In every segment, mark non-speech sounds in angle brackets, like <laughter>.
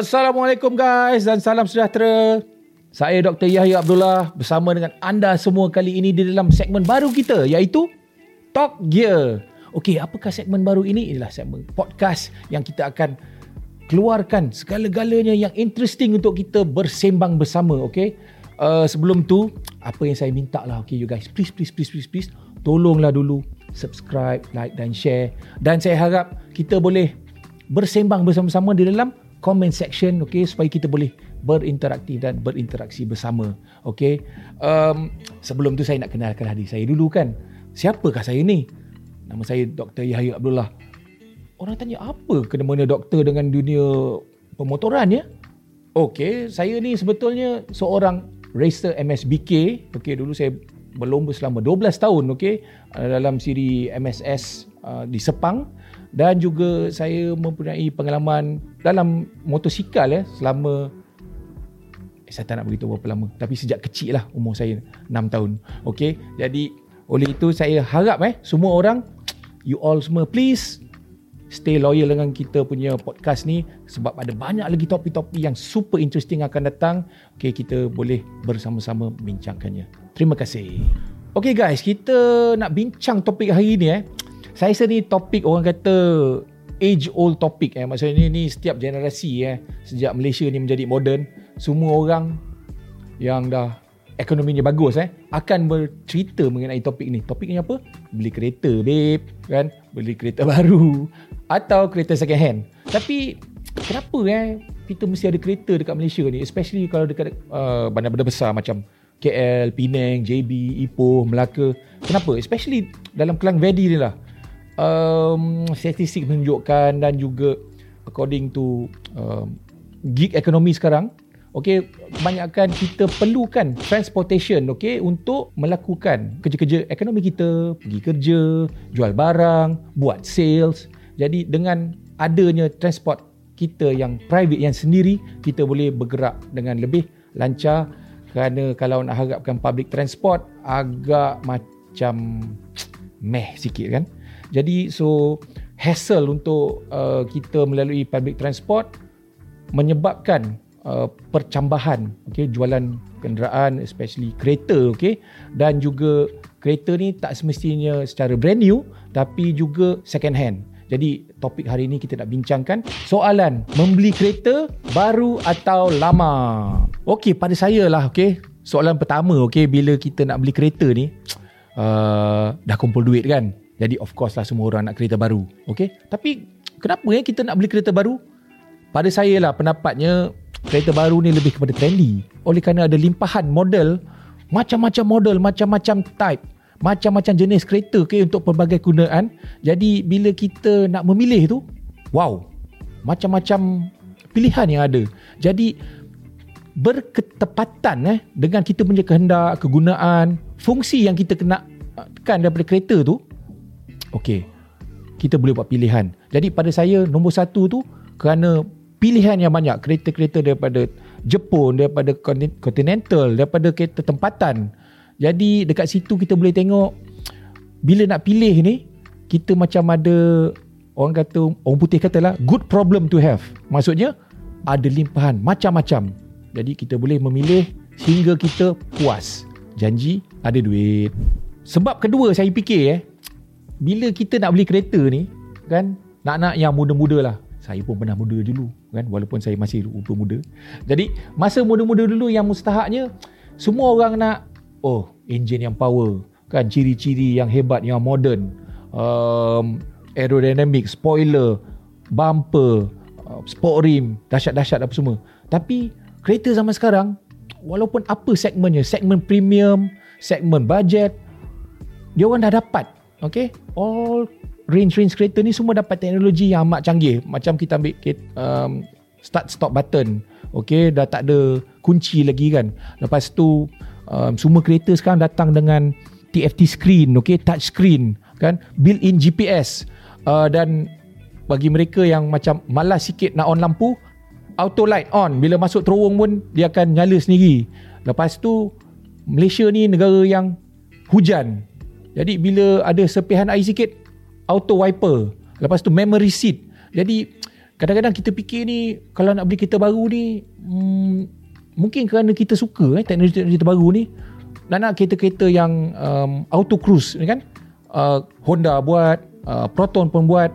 Assalamualaikum guys dan salam sejahtera. Saya Dr. Yahya Abdullah bersama dengan anda semua kali ini di dalam segmen baru kita iaitu Talk Gear. Okey, apakah segmen baru ini? Inilah segmen podcast yang kita akan keluarkan segala-galanya yang interesting untuk kita bersembang bersama, okey? Uh, sebelum tu, apa yang saya minta lah, okay, you guys, please, please, please, please, please, tolonglah dulu subscribe, like dan share. Dan saya harap kita boleh bersembang bersama-sama di dalam comment section, okay, supaya kita boleh berinteraktif dan berinteraksi bersama. Okay. Um, sebelum tu saya nak kenalkan adik saya dulu kan. Siapakah saya ni? Nama saya Dr. Yahya Abdullah. Orang tanya apa kena mana doktor dengan dunia pemotoran ya? Okey, saya ni sebetulnya seorang racer MSBK. Okey, dulu saya berlomba selama 12 tahun okey dalam siri MSS uh, di Sepang dan juga saya mempunyai pengalaman dalam motosikal ya selama eh, saya tak nak beritahu berapa lama tapi sejak kecil lah umur saya 6 tahun okey jadi oleh itu saya harap eh semua orang you all semua please stay loyal dengan kita punya podcast ni sebab ada banyak lagi topik-topik yang super interesting akan datang. Okay, kita boleh bersama-sama bincangkannya. Terima kasih. Okay guys, kita nak bincang topik hari ni eh. Saya rasa ni topik orang kata age old topic eh. Maksudnya ni, ni setiap generasi eh. Sejak Malaysia ni menjadi moden, semua orang yang dah ekonominya bagus eh akan bercerita mengenai topik ni. Topiknya apa? Beli kereta, babe, kan? Beli kereta <laughs> baru atau kereta second hand. Tapi kenapa eh kita mesti ada kereta dekat Malaysia ni especially kalau dekat uh, bandar-bandar besar macam KL, Penang, JB, Ipoh, Melaka. Kenapa? Especially dalam Kelang Valley ni lah. Um, statistik menunjukkan dan juga according to um, gig ekonomi sekarang Okey, kebanyakan kita perlukan transportation okey untuk melakukan kerja-kerja ekonomi kita, pergi kerja, jual barang, buat sales. Jadi dengan adanya transport kita yang private yang sendiri, kita boleh bergerak dengan lebih lancar kerana kalau nak harapkan public transport agak macam meh sikit kan. Jadi so hassle untuk uh, kita melalui public transport menyebabkan uh, percambahan okey jualan kenderaan especially kereta okey dan juga kereta ni tak semestinya secara brand new tapi juga second hand jadi topik hari ini kita nak bincangkan soalan membeli kereta baru atau lama. Okey, pada saya lah okey. Soalan pertama okey bila kita nak beli kereta ni <tsk> uh, dah kumpul duit kan. Jadi of course lah semua orang nak kereta baru. Okey. Tapi kenapa ya kita nak beli kereta baru? Pada saya lah pendapatnya kereta baru ni lebih kepada trendy oleh kerana ada limpahan model macam-macam model macam-macam type macam-macam jenis kereta okay, untuk pelbagai gunaan jadi bila kita nak memilih tu wow macam-macam pilihan yang ada jadi berketepatan eh dengan kita punya kehendak kegunaan fungsi yang kita kena tekan daripada kereta tu okey. Kita boleh buat pilihan. Jadi pada saya nombor satu tu kerana pilihan yang banyak kereta-kereta daripada Jepun daripada Continental daripada kereta tempatan. Jadi dekat situ kita boleh tengok bila nak pilih ni kita macam ada orang kata orang putih katalah good problem to have. Maksudnya ada limpahan macam-macam. Jadi kita boleh memilih sehingga kita puas. Janji ada duit. Sebab kedua saya fikir eh bila kita nak beli kereta ni kan nak-nak yang muda-muda lah. Saya pun pernah muda dulu kan walaupun saya masih rupa muda. Jadi masa muda-muda dulu yang mustahaknya semua orang nak oh enjin yang power kan ciri-ciri yang hebat yang modern um, aerodynamic spoiler bumper uh, sport rim dahsyat-dahsyat apa semua. Tapi kereta zaman sekarang walaupun apa segmennya segmen premium segmen budget dia orang dah dapat okay? All range-range kereta ni semua dapat teknologi yang amat canggih. Macam kita ambil um, start stop button. Okay? Dah tak ada kunci lagi kan. Lepas tu um, semua kereta sekarang datang dengan TFT screen okay? Touch screen kan? Built in GPS uh, dan bagi mereka yang macam malas sikit nak on lampu auto light on. Bila masuk terowong pun dia akan nyala sendiri. Lepas tu Malaysia ni negara yang hujan jadi bila ada sepihan air sikit auto wiper. Lepas tu memory seat. Jadi kadang-kadang kita fikir ni kalau nak beli kereta baru ni hmm, mungkin kerana kita suka eh, teknologi-teknologi terbaru ni nak nak kereta-kereta yang um, auto cruise kan? Uh, Honda buat uh, Proton pun buat.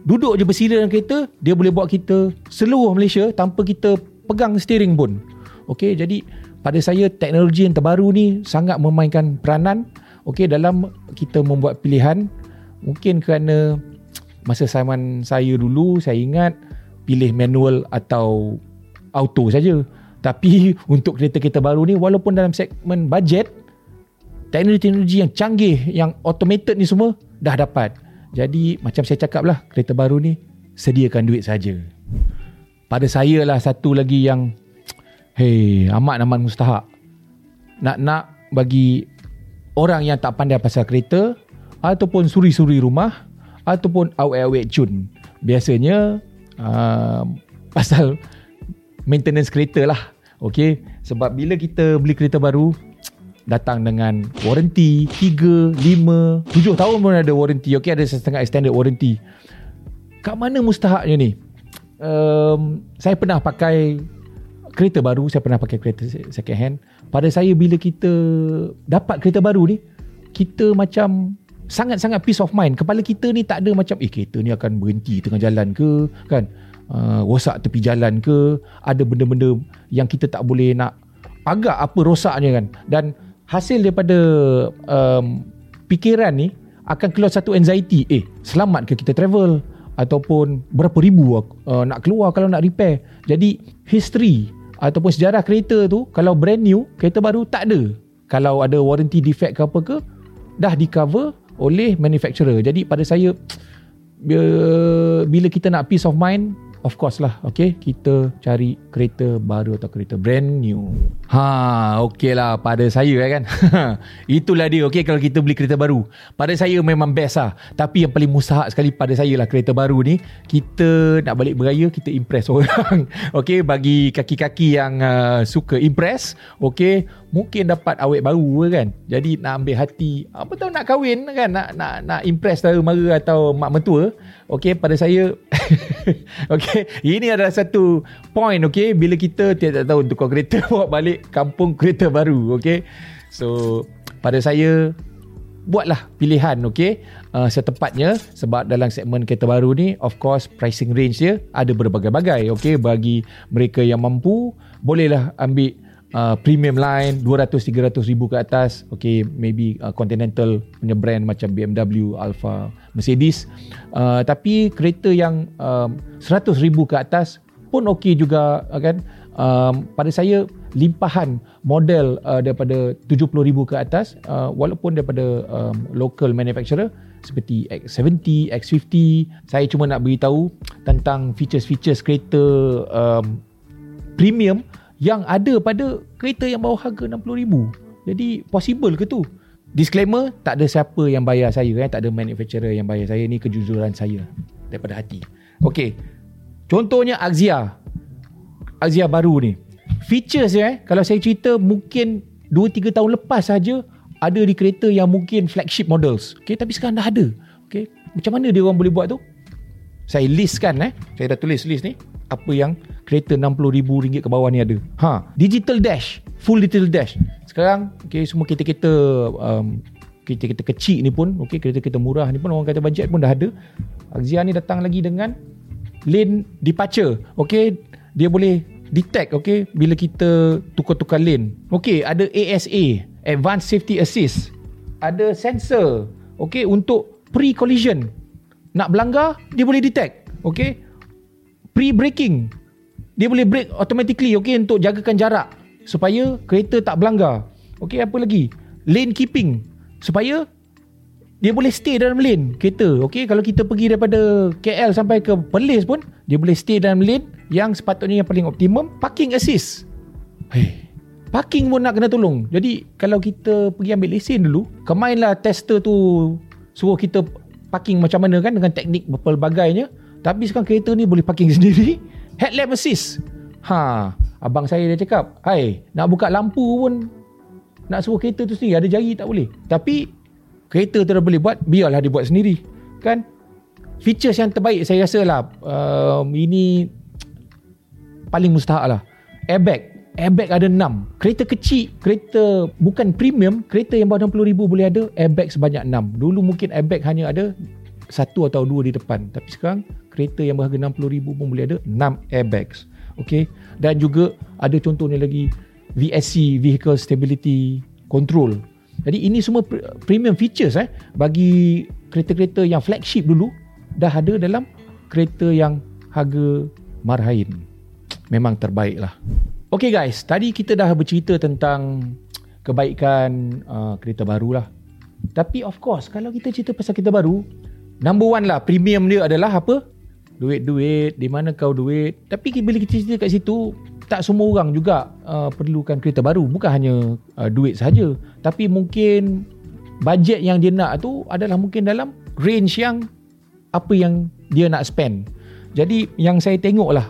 Duduk je bersila dalam kereta dia boleh buat kita seluruh Malaysia tanpa kita pegang steering pun Okey, jadi pada saya teknologi yang terbaru ni sangat memainkan peranan okey dalam kita membuat pilihan mungkin kerana masa zaman saya dulu saya ingat pilih manual atau auto saja. Tapi <laughs> untuk kereta-kereta baru ni walaupun dalam segmen bajet teknologi-teknologi yang canggih yang automated ni semua dah dapat. Jadi macam saya cakap lah kereta baru ni sediakan duit saja. Pada saya lah satu lagi yang <tsk> Hei, amat amat mustahak. Nak-nak bagi orang yang tak pandai pasal kereta ataupun suri-suri rumah ataupun awet-awet cun. Biasanya uh, <laughs> pasal maintenance kereta lah. Okay, sebab bila kita beli kereta baru datang dengan warranty 3, 5, 7 tahun pun ada warranty. Okay, ada setengah extended warranty. Kat mana mustahaknya ni? Um, saya pernah pakai kereta baru saya pernah pakai kereta second hand. Pada saya bila kita dapat kereta baru ni kita macam sangat-sangat peace of mind. Kepala kita ni tak ada macam eh kereta ni akan berhenti tengah jalan ke? Kan? Uh, rosak tepi jalan ke? Ada benda-benda yang kita tak boleh nak agak apa rosaknya kan? Dan hasil daripada um, fikiran ni akan keluar satu anxiety. Eh selamat ke kita travel? Ataupun berapa ribu uh, nak keluar kalau nak repair? Jadi history ataupun sejarah kereta tu kalau brand new kereta baru tak ada. Kalau ada warranty defect ke apa ke dah di cover oleh manufacturer. Jadi pada saya <tsk> bila kita nak peace of mind Of course lah Okay? Kita cari kereta baru Atau kereta brand new. Ha Okay lah. Pada saya kan? <laughs> Itulah dia Okay? Kalau kita beli kereta baru. Pada saya memang best lah. Tapi yang paling mustahak sekali Pada saya lah Kereta baru ni Kita nak balik beraya Kita impress orang. <laughs> Okay? Bagi kaki-kaki yang uh, Suka impress Okay Mungkin dapat awet baru kan? Jadi nak ambil hati Apa tahu nak kahwin kan? Nak nak nak impress Tara mara atau mak mentua. Okay pada saya <laughs> Okay Ini adalah satu Point okay Bila kita Tidak tahu untuk kereta <laughs> Bawa balik Kampung kereta baru Okay So Pada saya Buatlah pilihan Okay uh, Setepatnya Sebab dalam segmen kereta baru ni Of course Pricing range dia Ada berbagai-bagai Okay Bagi mereka yang mampu Bolehlah ambil uh, premium line 200-300 ribu ke atas. Okay maybe uh, Continental punya brand macam BMW Alfa Mercedes. Uh, tapi kereta yang um, 100 ribu ke atas pun okey juga uh, kan? Um, pada saya limpahan model uh, daripada 70 ribu ke atas uh, walaupun daripada um, local manufacturer seperti X70, X50 saya cuma nak beritahu tentang features-features kereta um, premium yang ada pada kereta yang bawah harga RM60,000. Jadi possible ke tu? Disclaimer, tak ada siapa yang bayar saya eh? tak ada manufacturer yang bayar saya ni kejujuran saya daripada hati. Okey. Contohnya Axia. Axia baru ni. Features eh kalau saya cerita mungkin 2 3 tahun lepas saja ada di kereta yang mungkin flagship models. Okey, tapi sekarang dah ada. Okey. Macam mana dia orang boleh buat tu? Saya listkan eh. Saya dah tulis list ni apa yang kereta RM60,000 ke bawah ni ada. Ha, digital dash, full digital dash. Sekarang okay, semua kereta-kereta um, kereta-kereta kecil ni pun, okay, kereta-kereta murah ni pun orang kata bajet pun dah ada. Axia ni datang lagi dengan lane departure. Okay, dia boleh detect okay, bila kita tukar-tukar lane. Okay, ada ASA, Advanced Safety Assist. Ada sensor okay, untuk pre-collision. Nak berlanggar, dia boleh detect. Okay, pre-braking. Dia boleh brake automatically okay, untuk jagakan jarak supaya kereta tak berlanggar. Okay, apa lagi? Lane keeping supaya dia boleh stay dalam lane kereta. Okay, kalau kita pergi daripada KL sampai ke Perlis pun, dia boleh stay dalam lane yang sepatutnya yang paling optimum. Parking assist. Hey, parking pun nak kena tolong. Jadi, kalau kita pergi ambil lesen dulu, kemainlah tester tu suruh kita parking macam mana kan dengan teknik berpelbagainya. Tapi sekarang kereta ni boleh parking <laughs> sendiri. Headlamp assist. Ha, abang saya dia cakap, "Hai, nak buka lampu pun nak suruh kereta tu sendiri, ada jari tak boleh." Tapi kereta tu dah boleh buat, biarlah dia buat sendiri. Kan? features yang terbaik saya rasa lah um, ini paling mustahak lah airbag airbag ada 6 kereta kecil kereta bukan premium kereta yang bawah 60 ribu boleh ada airbag sebanyak 6 dulu mungkin airbag hanya ada satu atau dua di depan. Tapi sekarang kereta yang berharga 60 ribu pun boleh ada 6 airbags. Okay? dan juga ada contohnya lagi VSC Vehicle Stability Control. Jadi ini semua premium features eh bagi kereta-kereta yang flagship dulu dah ada dalam kereta yang harga marhain. Memang terbaik lah. Okay guys, tadi kita dah bercerita tentang kebaikan uh, kereta baru lah. Tapi of course, kalau kita cerita pasal kereta baru, number one lah, premium dia adalah apa? Duit-duit, di mana kau duit. Tapi bila kita cerita kat situ, tak semua orang juga uh, perlukan kereta baru. Bukan hanya uh, duit saja, Tapi mungkin budget yang dia nak tu adalah mungkin dalam range yang apa yang dia nak spend. Jadi yang saya tengok lah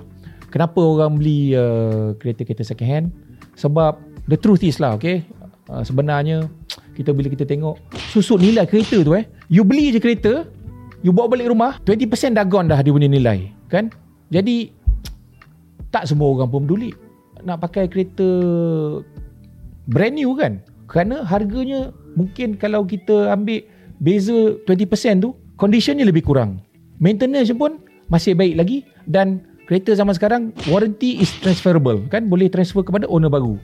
kenapa orang beli uh, kereta-kereta second hand sebab the truth is lah okay uh, sebenarnya kita bila kita tengok susut nilai kereta tu eh you beli je kereta you bawa balik rumah 20% dah gone dah dia punya nilai kan? Jadi tak semua orang pun peduli nak pakai kereta brand new kan? Kerana harganya mungkin kalau kita ambil beza 20% tu conditionnya lebih kurang. Maintenance pun masih baik lagi dan kereta zaman sekarang warranty is transferable kan? Boleh transfer kepada owner baru.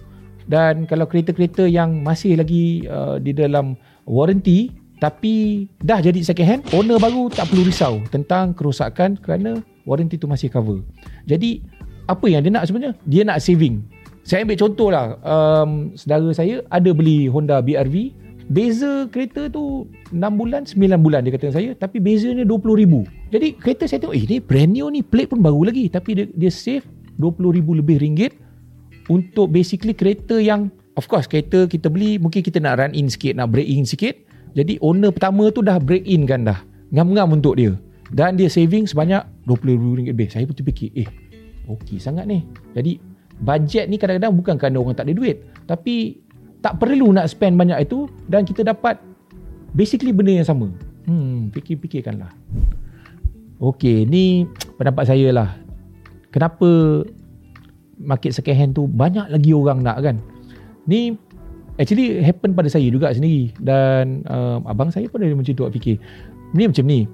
Dan kalau kereta-kereta yang masih lagi uh, di dalam warranty tapi dah jadi second hand owner baru tak perlu risau tentang kerosakan kerana warranty tu masih cover. Jadi apa yang dia nak sebenarnya? Dia nak saving. Saya ambil contoh lah um, saudara saya ada beli Honda BRV Beza kereta tu 6 bulan 9 bulan dia kata saya tapi bezanya 20 ribu. Jadi kereta saya tengok eh ni brand new ni plate pun baru lagi. Tapi dia, dia save 20 ribu lebih ringgit untuk basically kereta yang of course kereta kita beli mungkin kita nak run in sikit nak break in sikit jadi owner pertama tu dah break in kan dah ngam-ngam untuk dia dan dia saving sebanyak 20 ribu ringgit lebih saya pun terfikir eh okey sangat ni jadi budget ni kadang-kadang bukan kerana orang tak ada duit tapi tak perlu nak spend banyak itu dan kita dapat basically benda yang sama. Hmm, fikir-fikirkanlah. Okey, ni pendapat saya lah. Kenapa market second hand tu banyak lagi orang nak kan? Ni actually happen pada saya juga sendiri. Dan um, abang saya pun ada macam tu fikir. Ni macam ni.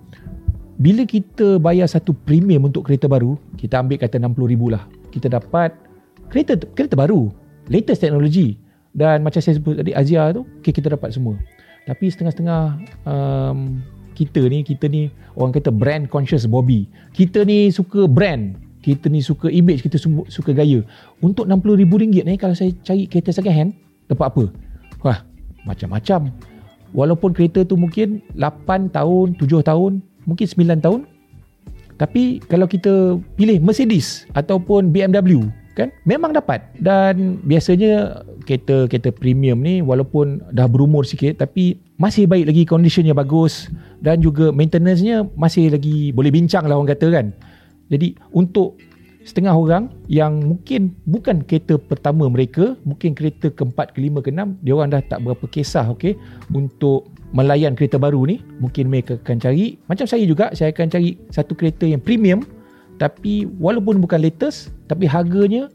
Bila kita bayar satu premium untuk kereta baru, kita ambil kata 60,000 lah. Kita dapat kereta kereta baru, latest technology dan macam saya sebut tadi Azia tu okay, kita dapat semua. Tapi setengah-setengah um, kita ni kita ni orang kata brand conscious Bobby. Kita ni suka brand. Kita ni suka image kita suka gaya. Untuk RM60,000 ni kalau saya cari kereta second hand dapat apa? Wah macam-macam. Walaupun kereta tu mungkin 8 tahun 7 tahun mungkin 9 tahun. Tapi kalau kita pilih Mercedes ataupun BMW kan memang dapat. Dan biasanya kereta kereta premium ni walaupun dah berumur sikit tapi masih baik lagi conditionnya bagus dan juga maintenance-nya masih lagi boleh bincang lah orang kata kan. Jadi untuk setengah orang yang mungkin bukan kereta pertama mereka mungkin kereta keempat kelima keenam dia orang dah tak berapa kisah okey untuk melayan kereta baru ni. Mungkin mereka akan cari. Macam saya juga saya akan cari satu kereta yang premium tapi walaupun bukan latest tapi harganya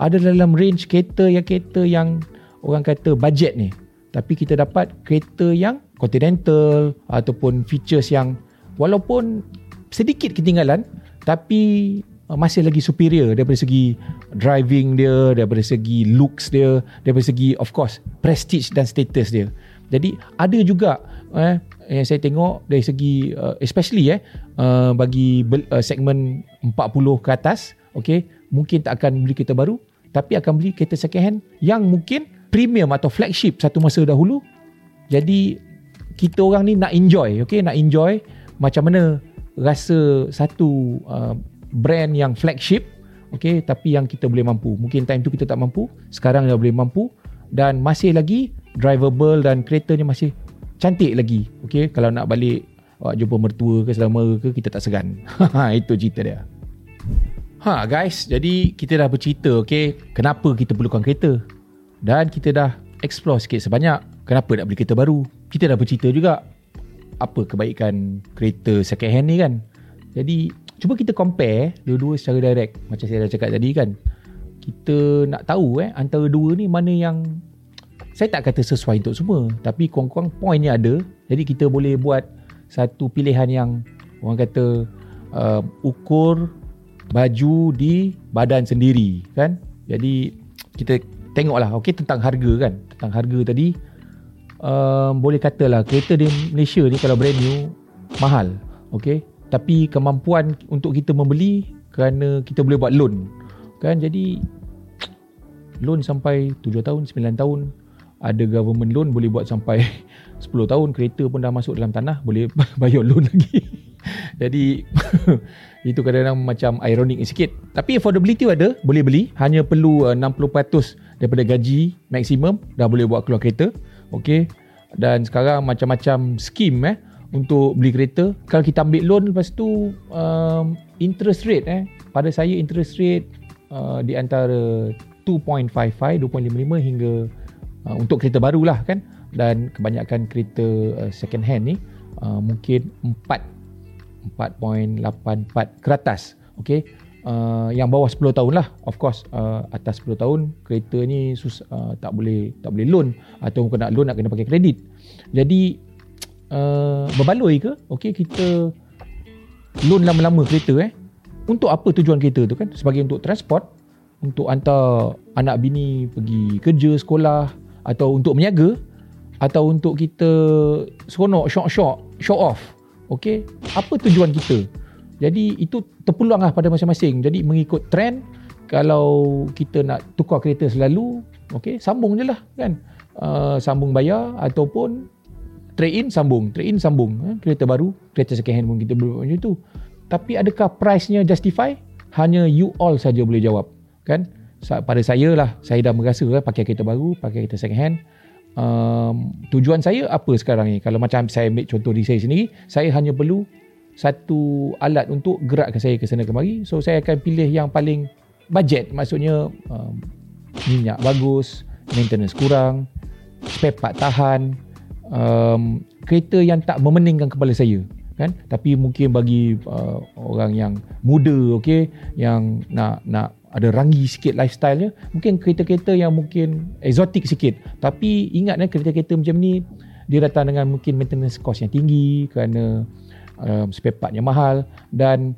ada dalam range kereta yang kereta yang orang kata budget ni. Tapi kita dapat kereta yang continental ataupun features yang walaupun sedikit ketinggalan tapi uh, masih lagi superior daripada segi driving dia daripada segi looks dia daripada segi of course prestige dan status dia. Jadi ada juga eh yang saya tengok dari segi uh, especially eh uh, bagi uh, segmen 40 ke atas okey mungkin tak akan beli kereta baru tapi akan beli kereta second hand yang mungkin premium atau flagship satu masa dahulu. Jadi kita orang ni nak enjoy okey nak enjoy macam mana rasa satu uh, brand yang flagship okey tapi yang kita boleh mampu. Mungkin time tu kita tak mampu sekarang dah boleh mampu dan masih lagi drivable dan keretanya masih cantik lagi okey kalau nak balik awak jumpa mertua ke selama ke kita tak segan. <laughs> Ha, itu cerita dia. Ha guys jadi kita dah bercerita okey kenapa kita perlukan kereta? Dan kita dah explore sikit sebanyak kenapa nak beli kereta baru. Kita dah bercerita juga apa kebaikan kereta second hand ni kan? Jadi cuba kita compare dua-dua secara direct macam saya dah cakap tadi kan. Kita nak tahu eh antara dua ni mana yang saya tak kata sesuai untuk semua tapi kurang-kurang point ni ada. Jadi kita boleh buat satu pilihan yang orang kata uh, ukur baju di badan sendiri kan. Jadi kita tengoklah okey tentang harga kan. Tentang harga tadi um, boleh katalah kereta di Malaysia ni kalau brand new mahal. Okey tapi kemampuan untuk kita membeli kerana kita boleh buat loan. Kan? Jadi loan sampai 7 tahun 9 tahun ada government loan boleh buat sampai <laughs> 10 tahun kereta pun dah masuk dalam tanah boleh <laughs> bayar loan lagi. <laughs> Jadi itu kadang-kadang macam ironik sikit. Tapi affordability ada boleh beli. Hanya perlu uh, 60% daripada gaji maksimum dah boleh buat keluar kereta. Okey? Dan sekarang macam-macam skim eh untuk beli kereta kalau kita ambil loan lepas tu um, interest rate eh pada saya interest rate uh, di antara 2.55 2.55 hingga uh, untuk kereta baru lah kan? Dan kebanyakan kereta uh, second hand ni uh, mungkin 4 4.84 ke atas okey? Uh, yang bawah 10 tahun lah of course uh, atas 10 tahun kereta ni sus, uh, tak boleh tak boleh loan atau kena loan nak kena pakai kredit. Jadi uh, berbaloi ke? Okey kita loan lama-lama kereta eh. Untuk apa tujuan kereta tu kan? Sebagai untuk transport untuk hantar anak bini pergi kerja sekolah atau untuk meniaga atau untuk kita seronok shock-shock show off okey? Apa tujuan kita? Jadi itu terpulang lah pada masing-masing. Jadi mengikut trend kalau kita nak tukar kereta selalu okey sambung je lah kan? Uh, sambung bayar ataupun trade in sambung. Trade in sambung. Eh? kereta baru kereta second hand pun kita boleh macam tu. Tapi adakah price-nya justify? Hanya you all saja boleh jawab kan? Pada saya lah saya dah merasa eh, pakai kereta baru pakai kereta second hand um, tujuan saya apa sekarang ni? Kalau macam saya ambil contoh di saya sendiri saya hanya perlu satu alat untuk gerakkan saya ke sana kemari. So saya akan pilih yang paling budget maksudnya um, minyak bagus maintenance kurang spare part tahan um, kereta yang tak memeningkan kepala saya kan? Tapi mungkin bagi uh, orang yang muda okey yang nak nak ada rangi sikit lifestyle mungkin kereta-kereta yang mungkin exotic sikit. Tapi ingat eh kereta-kereta macam ni dia datang dengan mungkin maintenance cost yang tinggi kerana um, spare part yang mahal dan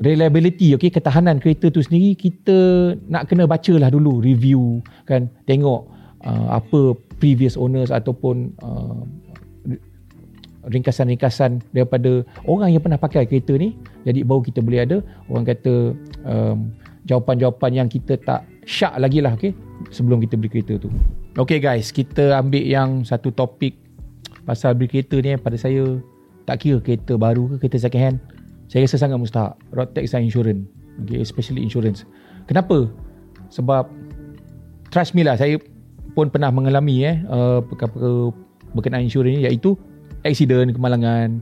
reliability okey ketahanan kereta tu sendiri kita nak kena bacalah dulu review kan? Tengok uh, apa previous owners ataupun uh, ringkasan-ringkasan daripada orang yang pernah pakai kereta ni. Jadi baru kita boleh ada orang kata um, jawapan-jawapan yang kita tak syak lagi lah okay? sebelum kita beli kereta tu. Ok guys kita ambil yang satu topik pasal beli kereta ni. Pada saya tak kira kereta baru ke kereta second hand. Saya rasa sangat mustahak. Road tax dan insurance. Okay? especially insurance. Kenapa? Sebab trust me lah saya pun pernah mengalami eh uh, perkara berkenaan insurans ni iaitu accident kemalangan.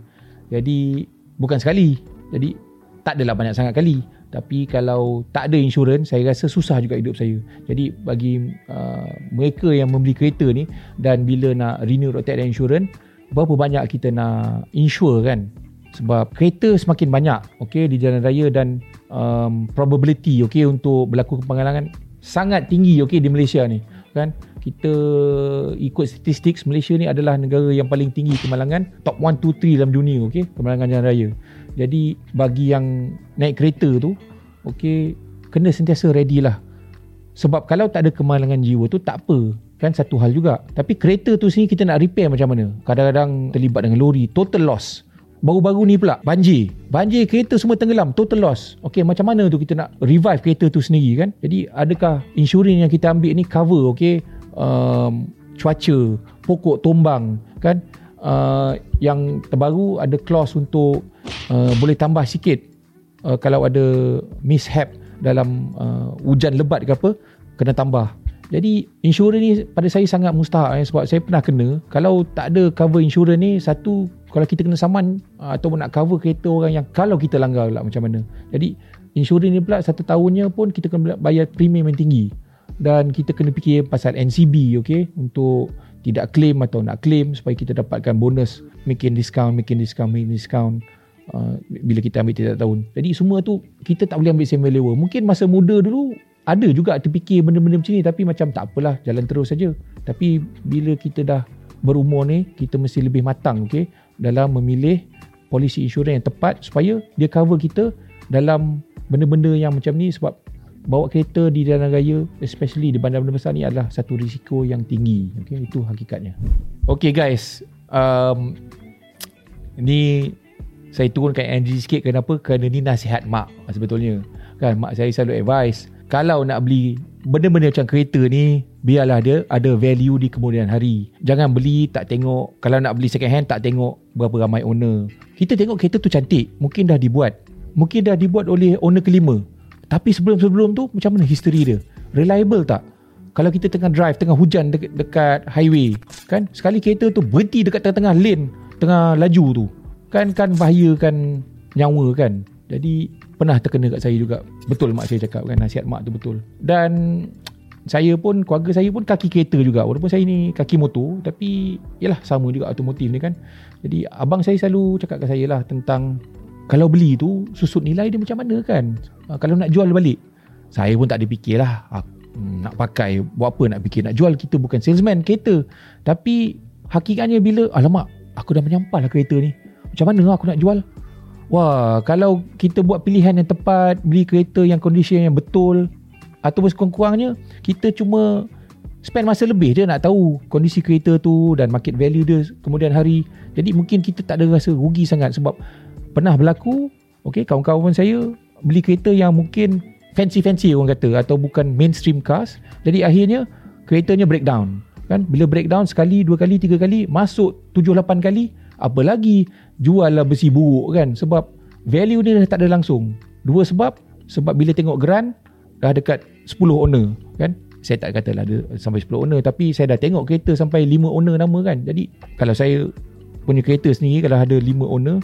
Jadi bukan sekali. Jadi tak adalah banyak sangat kali. Tapi kalau tak ada insurans saya rasa susah juga hidup saya. Jadi bagi uh, mereka yang membeli kereta ni dan bila nak renew road tax dan insurans berapa banyak kita nak insure kan? Sebab kereta semakin banyak okay, di jalan raya dan um, probability okay, untuk berlaku kemalangan sangat tinggi okay, di Malaysia ni kan? Kita ikut statistik Malaysia ni adalah negara yang paling tinggi kemalangan top 1 2 3 dalam dunia okey? Kemalangan jalan raya. Jadi bagi yang naik kereta tu okey kena sentiasa ready lah. Sebab kalau tak ada kemalangan jiwa tu tak apa. Kan satu hal juga. Tapi kereta tu sini kita nak repair macam mana? Kadang-kadang terlibat dengan lori total loss Baru-baru ni pula banjir. Banjir kereta semua tenggelam, total loss. Okey, macam mana tu kita nak revive kereta tu sendiri kan? Jadi adakah insurans yang kita ambil ni cover okey um, cuaca, pokok tumbang kan? Uh, yang terbaru ada clause untuk uh, boleh tambah sikit uh, kalau ada mishap dalam uh, hujan lebat ke apa kena tambah. Jadi insurans ni pada saya sangat mustahak eh, sebab saya pernah kena kalau tak ada cover insurans ni satu kalau kita kena saman uh, atau nak cover kereta orang yang kalau kita langgar lah macam mana. Jadi insurans ni pula satu tahunnya pun kita kena bayar premium yang tinggi dan kita kena fikir pasal NCB okay untuk tidak claim atau nak claim supaya kita dapatkan bonus making discount making discount making discount uh, bila kita ambil tiap tahun. Jadi semua tu kita tak boleh ambil level. Mungkin masa muda dulu ada juga terfikir benda-benda macam ni tapi macam tak apalah jalan terus saja. Tapi bila kita dah berumur ni kita mesti lebih matang okay, dalam memilih polisi insurans yang tepat supaya dia cover kita dalam benda-benda yang macam ni. Sebab bawa kereta di jalan raya especially di bandar-bandar besar ni adalah satu risiko yang tinggi okay, itu hakikatnya. Okay guys um, ni saya turunkan energy sikit. Kenapa? Kerana ni nasihat mak sebetulnya. Kan mak saya selalu advice kalau nak beli benda-benda macam kereta ni biarlah dia ada value di kemudian hari jangan beli tak tengok kalau nak beli second hand tak tengok berapa ramai owner kita tengok kereta tu cantik mungkin dah dibuat mungkin dah dibuat oleh owner kelima tapi sebelum-sebelum tu macam mana history dia? Reliable tak? Kalau kita tengah drive, tengah hujan dekat, dekat highway, kan? Sekali kereta tu berhenti dekat tengah-tengah lane, tengah laju tu. Kan kan bahayakan nyawa kan? Jadi pernah terkena kat saya juga. Betul mak saya cakap kan, nasihat mak tu betul. Dan saya pun, keluarga saya pun kaki kereta juga. Walaupun saya ni kaki motor, tapi yalah sama juga automotif ni kan. Jadi abang saya selalu cakap kat saya lah tentang kalau beli tu susut nilai dia macam mana kan uh, kalau nak jual balik saya pun tak ada fikir lah uh, nak pakai buat apa nak fikir nak jual kita bukan salesman kereta tapi hakikatnya bila alamak aku dah menyampah lah kereta ni macam mana aku nak jual wah kalau kita buat pilihan yang tepat beli kereta yang condition yang betul ataupun sekurang-kurangnya kita cuma spend masa lebih dia nak tahu kondisi kereta tu dan market value dia kemudian hari. Jadi mungkin kita tak ada rasa rugi sangat sebab pernah berlaku okay, kawan-kawan saya beli kereta yang mungkin fancy-fancy orang kata atau bukan mainstream cars. Jadi akhirnya keretanya breakdown kan? Bila breakdown sekali dua kali tiga kali masuk tujuh lapan kali apa lagi? Jual besi buruk kan? Sebab value ni dah tak ada langsung. Dua sebab. Sebab bila tengok geran dah dekat 10 owner kan? Saya tak kata lah ada sampai 10 owner tapi saya dah tengok kereta sampai 5 owner nama kan? Jadi kalau saya punya kereta sendiri kalau ada 5 owner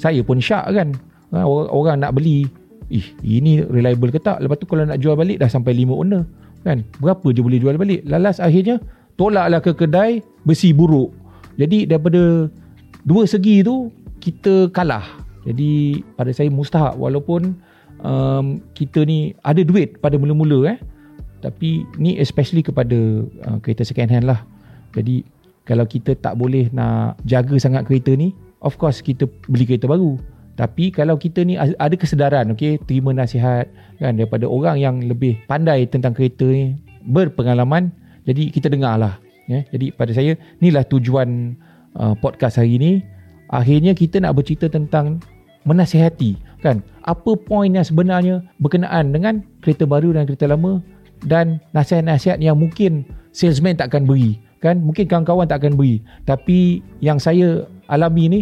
saya pun syak kan? Ha, orang, orang nak beli ih ini reliable ke tak? Lepas tu kalau nak jual balik dah sampai 5 owner kan? Berapa je boleh jual balik? Lalas akhirnya tolaklah ke kedai besi buruk. Jadi daripada dua segi tu kita kalah. Jadi pada saya mustahak walaupun um, kita ni ada duit pada mula-mula eh. Tapi ni especially kepada uh, kereta second hand lah. Jadi kalau kita tak boleh nak jaga sangat kereta ni of course kita beli kereta baru. Tapi kalau kita ni ada kesedaran okay, terima nasihat kan daripada orang yang lebih pandai tentang kereta ni berpengalaman jadi kita dengar lah ya. jadi pada saya inilah tujuan uh, podcast hari ni akhirnya kita nak bercerita tentang menasihati kan? Apa poin yang sebenarnya berkenaan dengan kereta baru dan kereta lama dan nasihat-nasihat yang mungkin salesman takkan beri kan? Mungkin kawan-kawan tak akan beri. Tapi yang saya alami ni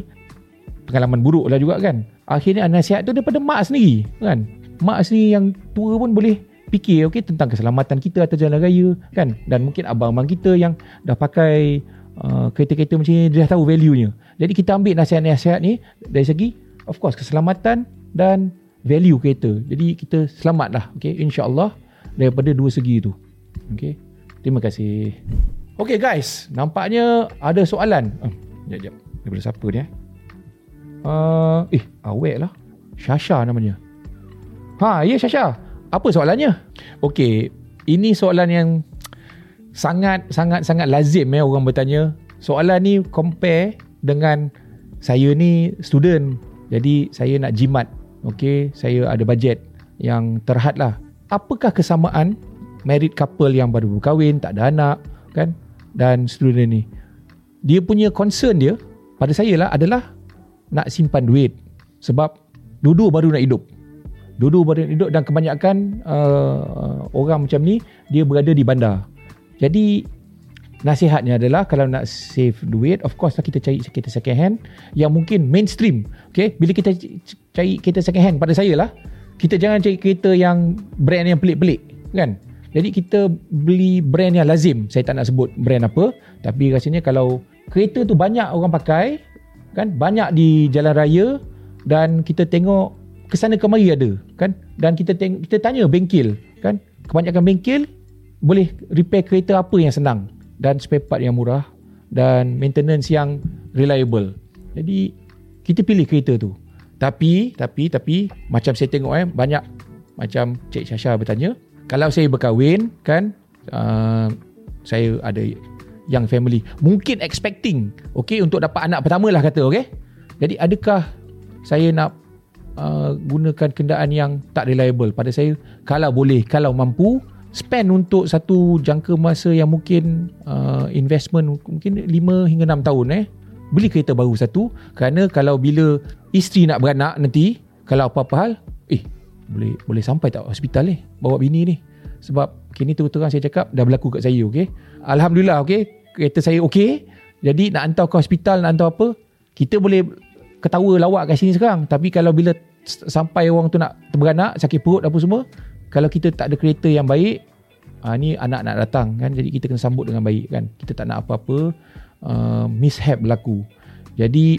pengalaman buruk lah juga kan? Akhirnya nasihat tu daripada mak sendiri kan? Mak sendiri yang tua pun boleh fikir okay, tentang keselamatan kita atas jalan raya kan? Dan mungkin abang-abang kita yang dah pakai uh, kereta-kereta macam ni dia dah tahu value nya jadi kita ambil nasihat-nasihat ni dari segi of course keselamatan dan value kereta jadi kita selamat lah insyaAllah daripada dua segi tu okay. terima kasih Okay guys, nampaknya ada soalan. Uh, jap, jap. Daripada siapa ni eh? Uh, eh, awek lah. Shasha namanya. Ha, ya Shasha. Apa soalannya? Okay, ini soalan yang sangat sangat sangat lazim ya orang bertanya. Soalan ni compare dengan saya ni student. Jadi saya nak jimat. Okay, saya ada bajet yang terhad lah. Apakah kesamaan married couple yang baru berkahwin, tak ada anak, kan? dan student ni dia punya concern dia pada saya lah adalah nak simpan duit sebab dulu baru nak hidup dulu baru nak hidup dan kebanyakan uh, orang macam ni dia berada di bandar jadi nasihatnya adalah kalau nak save duit of course lah kita cari kereta second hand yang mungkin mainstream okay? bila kita cari kereta second hand pada saya lah kita jangan cari kereta yang brand yang pelik-pelik kan jadi kita beli brand yang lazim. Saya tak nak sebut brand apa. Tapi rasanya kalau kereta tu banyak orang pakai. kan Banyak di jalan raya. Dan kita tengok kesana kemari ada. kan Dan kita tengok, kita tanya bengkel. kan Kebanyakan bengkel boleh repair kereta apa yang senang. Dan spare part yang murah. Dan maintenance yang reliable. Jadi kita pilih kereta tu. Tapi, tapi, tapi macam saya tengok eh banyak macam Cik Syasha bertanya, kalau saya berkahwin kan uh, saya ada young family, mungkin expecting okay untuk dapat anak pertama lah kata okay. Jadi adakah saya nak uh, gunakan kenderaan yang tak reliable pada saya kalau boleh kalau mampu spend untuk satu jangka masa yang mungkin uh, investment mungkin 5 hingga 6 tahun eh. Beli kereta baru satu. Kerana kalau bila isteri nak beranak nanti kalau apa-apa hal eh boleh boleh sampai tak hospital eh? Bawa bini ni. Sebab kini terus-terang saya cakap dah berlaku kat saya okey? Alhamdulillah okey kereta saya okey. Jadi nak hantar ke hospital nak hantar apa kita boleh ketawa lawak kat sini sekarang. Tapi kalau bila sampai orang tu nak beranak sakit perut apa semua kalau kita tak ada kereta yang baik uh, ni anak nak datang kan jadi kita kena sambut dengan baik kan. Kita tak nak apa-apa uh, mishap berlaku. Jadi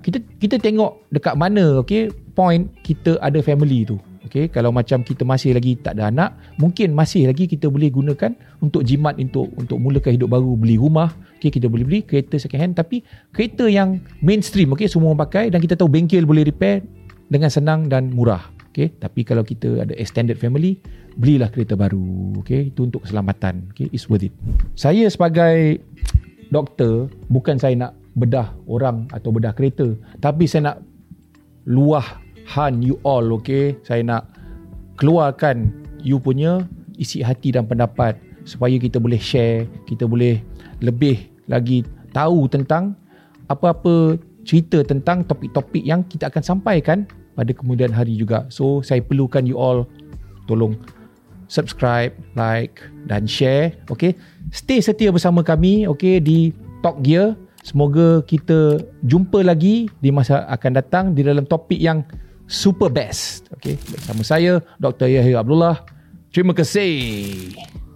kita kita tengok dekat mana okey point kita ada family tu okey. Kalau macam kita masih lagi tak ada anak mungkin masih lagi kita boleh gunakan untuk jimat untuk untuk mulakan hidup baru beli rumah okey kita boleh beli kereta second hand. Tapi kereta yang mainstream okey semua orang pakai dan kita tahu bengkel boleh repair dengan senang dan murah Okay, tapi kalau kita ada extended family, belilah kereta baru. Okay, itu untuk keselamatan. Okay, it's worth it. Saya sebagai doktor, bukan saya nak bedah orang atau bedah kereta, tapi saya nak luah han you all. Okay, saya nak keluarkan you punya isi hati dan pendapat supaya kita boleh share, kita boleh lebih lagi tahu tentang apa-apa cerita tentang topik-topik yang kita akan sampaikan pada kemudian hari juga. So saya perlukan you all tolong subscribe, like dan share. Okay. Stay setia bersama kami okay, di Talk Gear. Semoga kita jumpa lagi di masa akan datang di dalam topik yang super best. Okay. Bersama saya, Dr. Yahya Abdullah. Terima kasih.